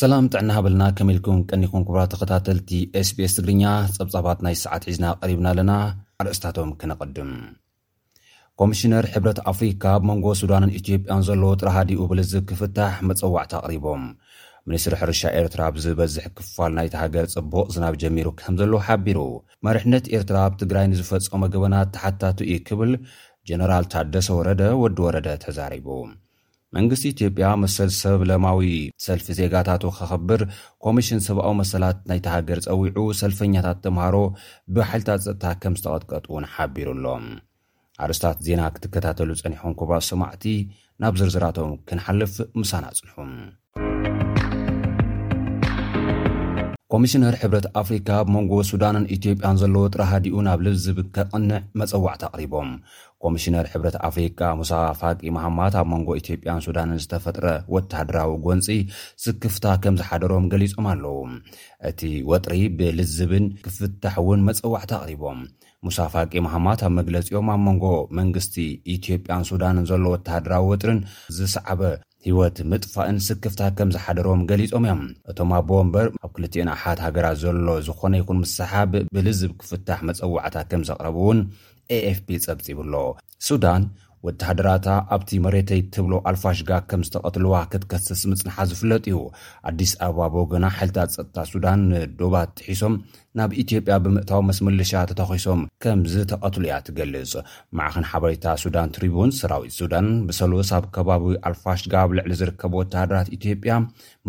ሰላም ጥዕና ሃበልና ከመ ኢልኩም ቀኒኩም ክብራ ተኸታተልቲ ስbs ትግርኛ ፀብፃባት ናይ ሰዓት ሒዝና ቀሪብና ኣለና ኣርእስታቶም ክነቐድም ኮሚሽነር ሕብረት ኣፍሪካ ኣብ መንጎ ሱዳንን ኢትዮጵያን ዘሎ ጥራሃዲኡ ብልዝብ ክፍታሕ መፀዋዕታ ኣቕሪቦም። ሚኒስትሪ ሕርሻ ኤርትራ ኣብ ዝበዝሕ ክፋል ናይቲ ሃገር ጽቡቕ ዝናብ ጀሚሩ ከም ዘሎ ሓቢሩ። መሪሕነት ኤርትራ ኣብ ትግራይ ንዝፈጸሞ ገበናት ተሓታቱ እዩ ክብል ጀነራል ታደሰ ወረደ፣ ወዲ ወረደ፣ ተዛሪቡ። መንግስቲ ኢትዮጵያ መሰል ሰብ ለማዊ ሰልፊ ዜጋታቱ ከኽብር ኮሚሽን ሰብኣዊ መሰላት ናይታ ሃገር ጸዊዑ ሰልፈኛታት ተምሃሮ ብሓይልታት ጸጥታ ከም ዝተቐጥቀጡ እውን ሓቢሩ ኣሎ። ኣርስታት ዜና ክትከታተሉ ጸኒሑም ክቡራት ሰማዕቲ ናብ ዝርዝራቶም ክንሓልፍ ምሳና ጽንሑ። ኮሚሽነር ሕብረት ኣፍሪካ ኣብ መንጎ ሱዳንን ኢትዮጵያን ዘለዎ ጥረ ሃዲኡ ናብ ልዝብ ከቕንዕ መፀዋዕታ ኣቕሪቦም ኮሚሽነር ሕብረት ኣፍሪካ ሙሳ ፋቂ መሃማት ኣብ መንጎ ኢትዮጵያን ሱዳንን ዝተፈጥረ ወተሃደራዊ ጎንፂ ስክፍታ ከም ዝሓደሮም ገሊፆም ኣለዉ እቲ ወጥሪ ብልዝብን ክፍታሕ እውን መፀዋዕታ ኣቕሪቦም ሙሳ ፋቂ መሃማት ኣብ መግለፂኦም ኣብ መንጎ መንግስቲ ኢትዮጵያን ሱዳንን ዘሎ ወተሃደራዊ ወጥርን ዝሰዓበ ህይወት ምጥፋእን ስክፍታ ከም ዝሓደሮም ገሊጾም እዮም። እቶም ኣቦ ወንበር፣ ኣብ ክልቲኤን ኣሓት ሃገራት ዘሎ ዝኾነ ይኹን ምስሕሓብ ብልዝብ ክፍታሕ መጸዋዕታ ከም ዘቕረቡ'ውን ኤኤፍፒ ጸብጺቡ ኣሎ። ሱዳን፣ ወተሃደራታ ኣብቲ መሬተይ ትብሎ ኣልፋሽጋ ከም ዝተቐትሉዋ ክትከስስ ምጽንሓ ዝፍለጥ እዩ። ኣዲስ ኣበባ ብወገና፣ ሓይልታት ጸጥታ ሱዳን ንዶባት ጥሒሶም ናብ ኢትዮጵያ ብምእታው ምስ ምልሻ ተተዂሶም ከም ዝተቐትሉ እያ ትገልጽ። ማዕኸን ሓበሬታ ሱዳን ትሪቡን፣ ሰራዊት ሱዳን ብሰሉስ ኣብ ከባቢ ኣልፋሽጋ ኣብ ልዕሊ ዝርከቡ ወተሃደራት ኢትዮጵያ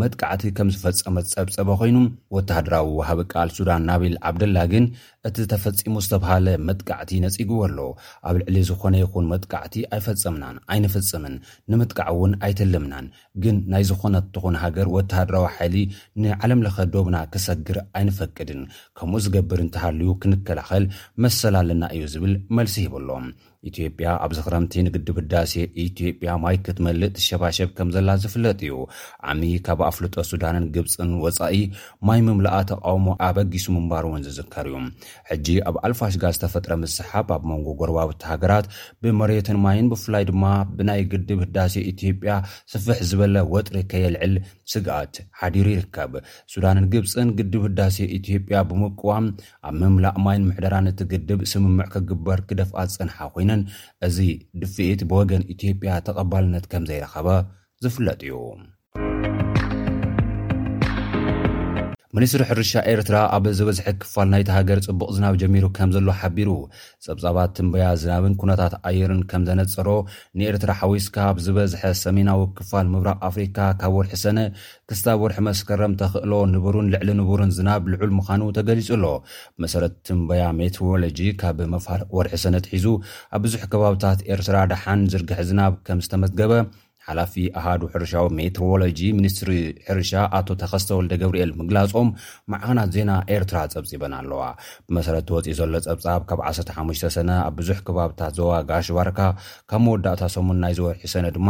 መጥቃዕቲ ከም ዝፈጸመ ዝጸብጸበ ኾይኑ፣ ወተሃደራዊ ወሃቢ ቃል ሱዳን ናቢል ዓብደላ ግን እቲ ተፈጺሙ ዝተብሃለ መጥቃዕቲ ነጺግዎ ኣሎ። ኣብ ልዕሊ ዝኾነ ይኹን መጥቃዕቲ ኣይፈጸምናን፣ ኣይንፍጽምን፣ ንምጥቃዕ እውን ኣይተለምናን። ግን ናይ ዝኾነት ትኹን ሃገር ወተሃደራዊ ሓይሊ ንዓለም ለኸ ዶብና ክሰግር ኣይንፈቅድን፣ ከምኡ ዝገብር እንተሃልዩ ክንከላኸል መሰል ኣለና እዩ ዝብል መልሲ ሂቡ ኣሎ። ኢትዮጵያ ኣብዚ ክረምቲ ንግድብ ህዳሴ ኢትዮጵያ ማይ ክትመልእ ትሸባሸብ ከምዘላ ዝፍለጥ እዩ። ዓሚ ካብ ኣፍልጦ ሱዳንን ግብጽን ወጻኢ ማይ ምምላኣ ተቓውሞ ኣበጊሱ ምንባሩ እውን ዝዝከር እዩ። ሕጂ ኣብ ኣልፋሽጋ ዝተፈጥረ ምስሕሓብ ኣብ መንጎ ጎረባብቲ ሃገራት ብመሬትን ማይን ብፍላይ ድማ ብናይ ግድብ ህዳሴ ኢትዮጵያ ስፍሕ ዝበለ ወጥሪ ከየልዕል ስግኣት ሓዲሩ ይርከብ። ሱዳንን ግብጽን ግድብ ህዳሴ ኢትዮጵያ ብምቅዋም ኣብ ምምላእ ማይን ምሕደራን እቲ ግድብ ስምምዕ ክግበር ክደፍኣ ዝጸንሓ ኮይነን እዚ ድፍኢት ብወገን ኢትዮጵያ ተቐባልነት ከምዘይረኸበ ዝፍለጥ እዩ። ሚኒስትሪ ሕርሻ ኤርትራ ኣብ ዝበዝሐ ክፋል ናይቲ ሃገር ጽቡቕ ዝናብ ጀሚሩ ከም ዘሎ ሓቢሩ። ጸብጻባት ትንበያ ዝናብን ኩነታት ኣየርን ከም ዘነጸሮ ንኤርትራ ሓዊስካ ኣብ ዝበዝሐ ሰሜናዊ ክፋል ምብራቕ ኣፍሪካ ካብ ወርሒ ሰነ ክስታብ ወርሒ መስከረም ተኽእሎ ንቡርን ልዕሊ ንቡርን ዝናብ ልዑል ምዃኑ ተገሊጹ ኣሎ። መሰረት ትንበያ ሜትሮሎጂ ካብ መፋርቕ ወርሒ ሰነ ትሒዙ ኣብ ብዙሕ ከባብታት ኤርትራ ደሓን ዝርግሐ ዝናብ ከም ዝተመዝገበ ሓላፊ ኣሃዱ ሕርሻዊ ሜትሮሎጂ ሚኒስትሪ ሕርሻ ኣቶ ተኸስተ ወልደ ገብርኤል ምግላፆም ማዕኸናት ዜና ኤርትራ ፀብፂበን ኣለዋ። ብመሰረት ተወፂኡ ዘሎ ፀብፃብ ካብ 15 ሰነ ኣብ ብዙሕ ከባብታት ዞባ ጋሽ ባርካ ካብ መወዳእታ ሰሙን ናይዚ ወርሒ ሰነ ድማ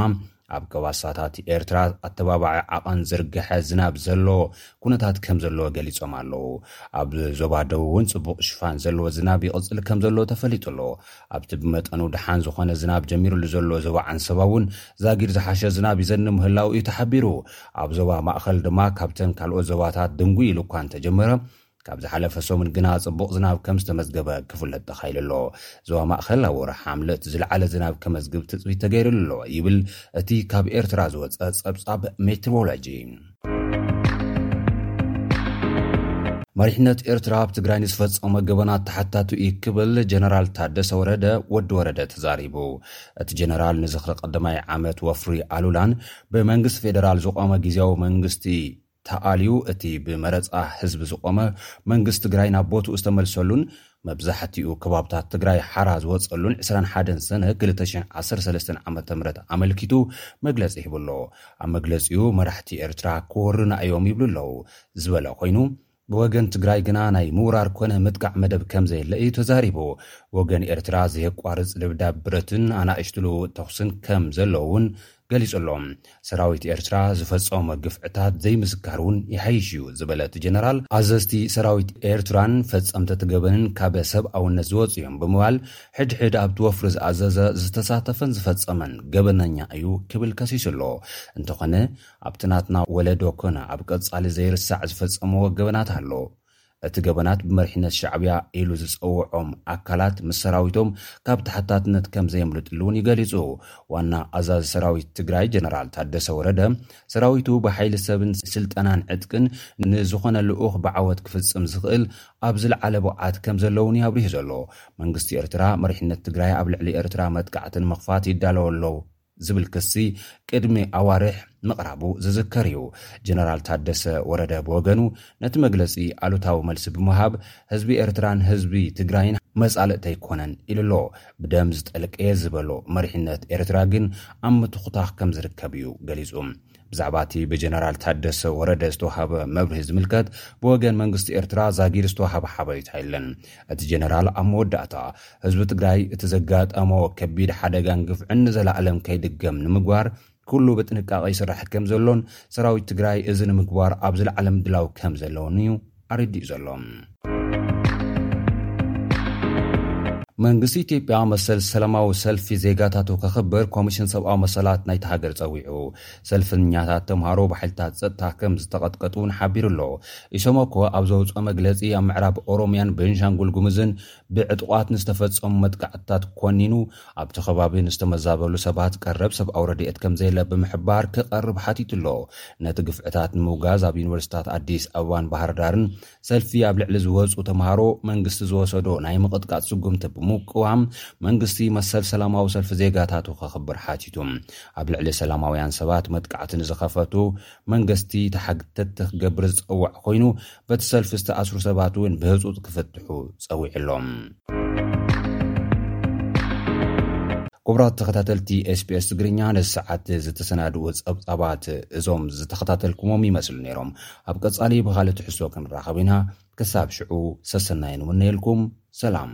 ኣብ ከባሳታት ኤርትራ ኣተባባዒ ዓቐን ዝርግሐ ዝናብ ዘለዎ ኩነታት ከም ዘለዎ ገሊፆም ኣለዉ። ኣብ ዞባ ደቡብ እውን ፅቡቕ ሽፋን ዘለዎ ዝናብ ይቕፅል ከም ዘሎ ተፈሊጡ ኣሎ። ኣብቲ ብመጠኑ ደሓን ዝኾነ ዝናብ ጀሚርሉ ዘሎ ዞባ ዓንሰባ እውን ዛጊድ ዝሓሸ ዝናብ ይዘንብ ምህላዉ እዩ ተሓቢሩ። ኣብ ዞባ ማእኸል ድማ ካብተን ካልኦት ዞባታት ድንጉይ ኢሉ እኳ እንተጀመረ፣ ካብ ዝሓለፈ ሰሙን ግና ፅቡቕ ዝናብ ከምዝተመዝገበ ክፍለጥ ተኻኢሉ ኣሎ። ዞባ ማእኸል ኣብ ወርሒ ሓምለ እቲ ዝለዓለ ዝናብ ከመዝግብ ትፅቢት ተገይርሉ ኣሎ ይብል እቲ ካብ ኤርትራ ዝወፀ ፀብፃብ ሜትሮሎጂ። መሪሕነት ኤርትራ ኣብ ትግራይ ንዝፈጸሞ ገበናት ተሓታቱ እዩ ክብል ጀነራል ታደሰ ወረደ ወዲ ወረደ ተዛሪቡ እቲ ጀነራል ንዝኽሪ ቀዳማይ ዓመት ወፍሪ ኣሉላን ብመንግስቲ ፌደራል ዝቖመ ግዜያዊ መንግስቲ ተኣልዩ እቲ ብመረፃ ህዝቢ ዝቖመ መንግስቲ ትግራይ ናብ ቦትኡ ዝተመልሰሉን መብዛሕቲኡ ከባብታት ትግራይ ሓራ ዝወፀሉን ዕስራን ሓደን ሰነ ክልተ ሽሕ ዓሰርተ ሰለስተን ዓመተ ምህረት ኣመልኪቱ መግለፂ ሂቡ ኣሎ። ኣብ መግለፂኡ መራሕቲ ኤርትራ ክወሩና እዮም ይብሉ ኣለው ዝበለ ኮይኑ፣ ብወገን ትግራይ ግና ናይ ምውራር ኮነ ምጥቃዕ መደብ ከምዘየለ እዩ ተዛሪቡ። ብወገን ኤርትራ ዘየቋርፅ ድብዳብ ብረትን ኣናእሽቱ ልውውጥ ተኹስን ከምዘሎ እውን ገሊጹ'ሎ። ሰራዊት ኤርትራ ዝፈጸሞ ግፍዕታት ዘይምዝካር'ውን ይሓይሽ እዩ ዝበለ እቲ ጀነራል፣ ኣዘዝቲ ሰራዊት ኤርትራን ፈጸምቲ'ቲ ገበንን ካብ ሰብኣውነት ዝወጹ እዮም ብምባል፣ ሕድሕድ ኣብቲ ወፍሪ ዝኣዘዘ፣ ዝተሳተፈን ዝፈጸመን ገበነኛ እዩ ክብል ከሲሱ'ሎ። እንተኾነ ኣብቲ ናትና ወለዶ ኮነ ኣብ ቀጻሊ ዘይርሳዕ ዝፈጸምዎ ገበናት ኣሎ። እቲ ገበናት ብመሪሕነት ሻዕብያ ኢሉ ዝጸውዖም ኣካላት ምስ ሰራዊቶም ካብ ተሓታትነት ከም ዘየምልጥሉ እውን ይገሊጹ። ዋና ኣዛዚ ሰራዊት ትግራይ ጀነራል ታደሰ ወረደ፣ ሰራዊቱ ብሓይሊ ሰብን ስልጠናን ዕጥቅን ንዝኾነ ልኡኽ ብዓወት ክፍጽም ዝኽእል ኣብ ዝልዓለ ብቕዓት ከም ዘሎ እውን እዩ ኣብሪሁ ዘሎ። መንግስቲ ኤርትራ፣ መሪሕነት ትግራይ ኣብ ልዕሊ ኤርትራ መጥቃዕቲ ንምኽፋት ይዳለወ ኣሎ ዝብል ክሲ ቅድሚ ኣዋርሕ ምቕራቡ ዝዝከር እዩ። ጀነራል ታደሰ ወረደ ብወገኑ ነቲ መግለጺ ኣሉታዊ መልሲ ብምሃብ ህዝቢ ኤርትራን ህዝቢ ትግራይን መጻልእቲ ኣይኮነን ኢሉ ኣሎ። ብደም ዝጠልቀየ ዝበሎ መሪሕነት ኤርትራ ግን ኣብ ምትኹታኽ ከምዝርከብ እዩ ገሊጹ። ብዛዕባ እቲ ብጀነራል ታደሰ ወረደ ዝተውሃበ መብርሂ ዝምልከት ብወገን መንግስቲ ኤርትራ ዛጊድ ዝተውሃበ ሓበሬታ የለን። እቲ ጀነራል ኣብ መወዳእታ ህዝቢ ትግራይ እቲ ዘጋጠሞ ከቢድ ሓደጋን ግፍዕን ንዘላእለም ከይድገም ንምግባር ኩሉ ብጥንቃቐ ይስራሕ ከምዘሎን ሰራዊት ትግራይ እዚ ንምግባር ኣብ ዝለዓለ ምድላው ከምዘለዎን'ዩ ኣረዲኡ ዘሎ። መንግስቲ ኢትዮጵያ መሰል ሰላማዊ ሰልፊ ዜጋታቱ ከኽብር ኮሚሽን ሰብኣዊ መሰላት ናይቲ ሃገር ጸዊዑ። ሰልፈኛታት ተምሃሮ ብሓይልታት ጸጥታ ከም ዝተቐጥቀጡ እውን ሓቢሩ ኣሎ። ኢሰመኮ ኣብ ዘውጽኦ መግለጺ ኣብ ምዕራብ ኦሮምያን ቤንሻንጉል ጉምዝን ብዕጡቓት ንዝተፈጸሙ መጥቃዕትታት ኮኒኑ፣ ኣብቲ ከባቢ ንዝተመዛበሉ ሰባት ቀረብ ሰብኣዊ ረድኤት ከምዘየለ ብምሕባር ክቐርብ ሓቲቱ'ሎ። ነቲ ግፍዕታት ንምውጋዝ ኣብ ዩኒቨርሲታት ኣዲስ ኣበባን ባህርዳርን ሰልፊ ኣብ ልዕሊ ዝወጹ ተምሃሮ መንግስቲ ዝወሰዶ ናይ ምቕጥቃጥ ስጉምቲ ብምቅዋም መንግስቲ መሰል ሰላማዊ ሰልፊ ዜጋታቱ ከኽብር ሓቲቱ ኣብ ልዕሊ ሰላማውያን ሰባት መጥቃዕቲ ንዝኸፈቱ መንገስቲ ተሓግተቲ ክገብር ዝጸወዕ ኮይኑ በቲ ሰልፊ ዝተኣስሩ ሰባት እውን ብህጹጽ ክፍትሑ ጸዊዑ ኣሎ። ክቡራት ተኸታተልቲ ኤስቢኤስ ትግርኛ ነዚ ሰዓት ዝተሰናድኡ ጸብጻባት እዞም ዝተኸታተልኩሞም ይመስሉ ነይሮም። ኣብ ቀጻሊ ብኻልእ ትሕዝቶ ክንራኸብ ኢና። ክሳብ ሽዑ ሰሰናይ ንምነየልኩም። ሰላም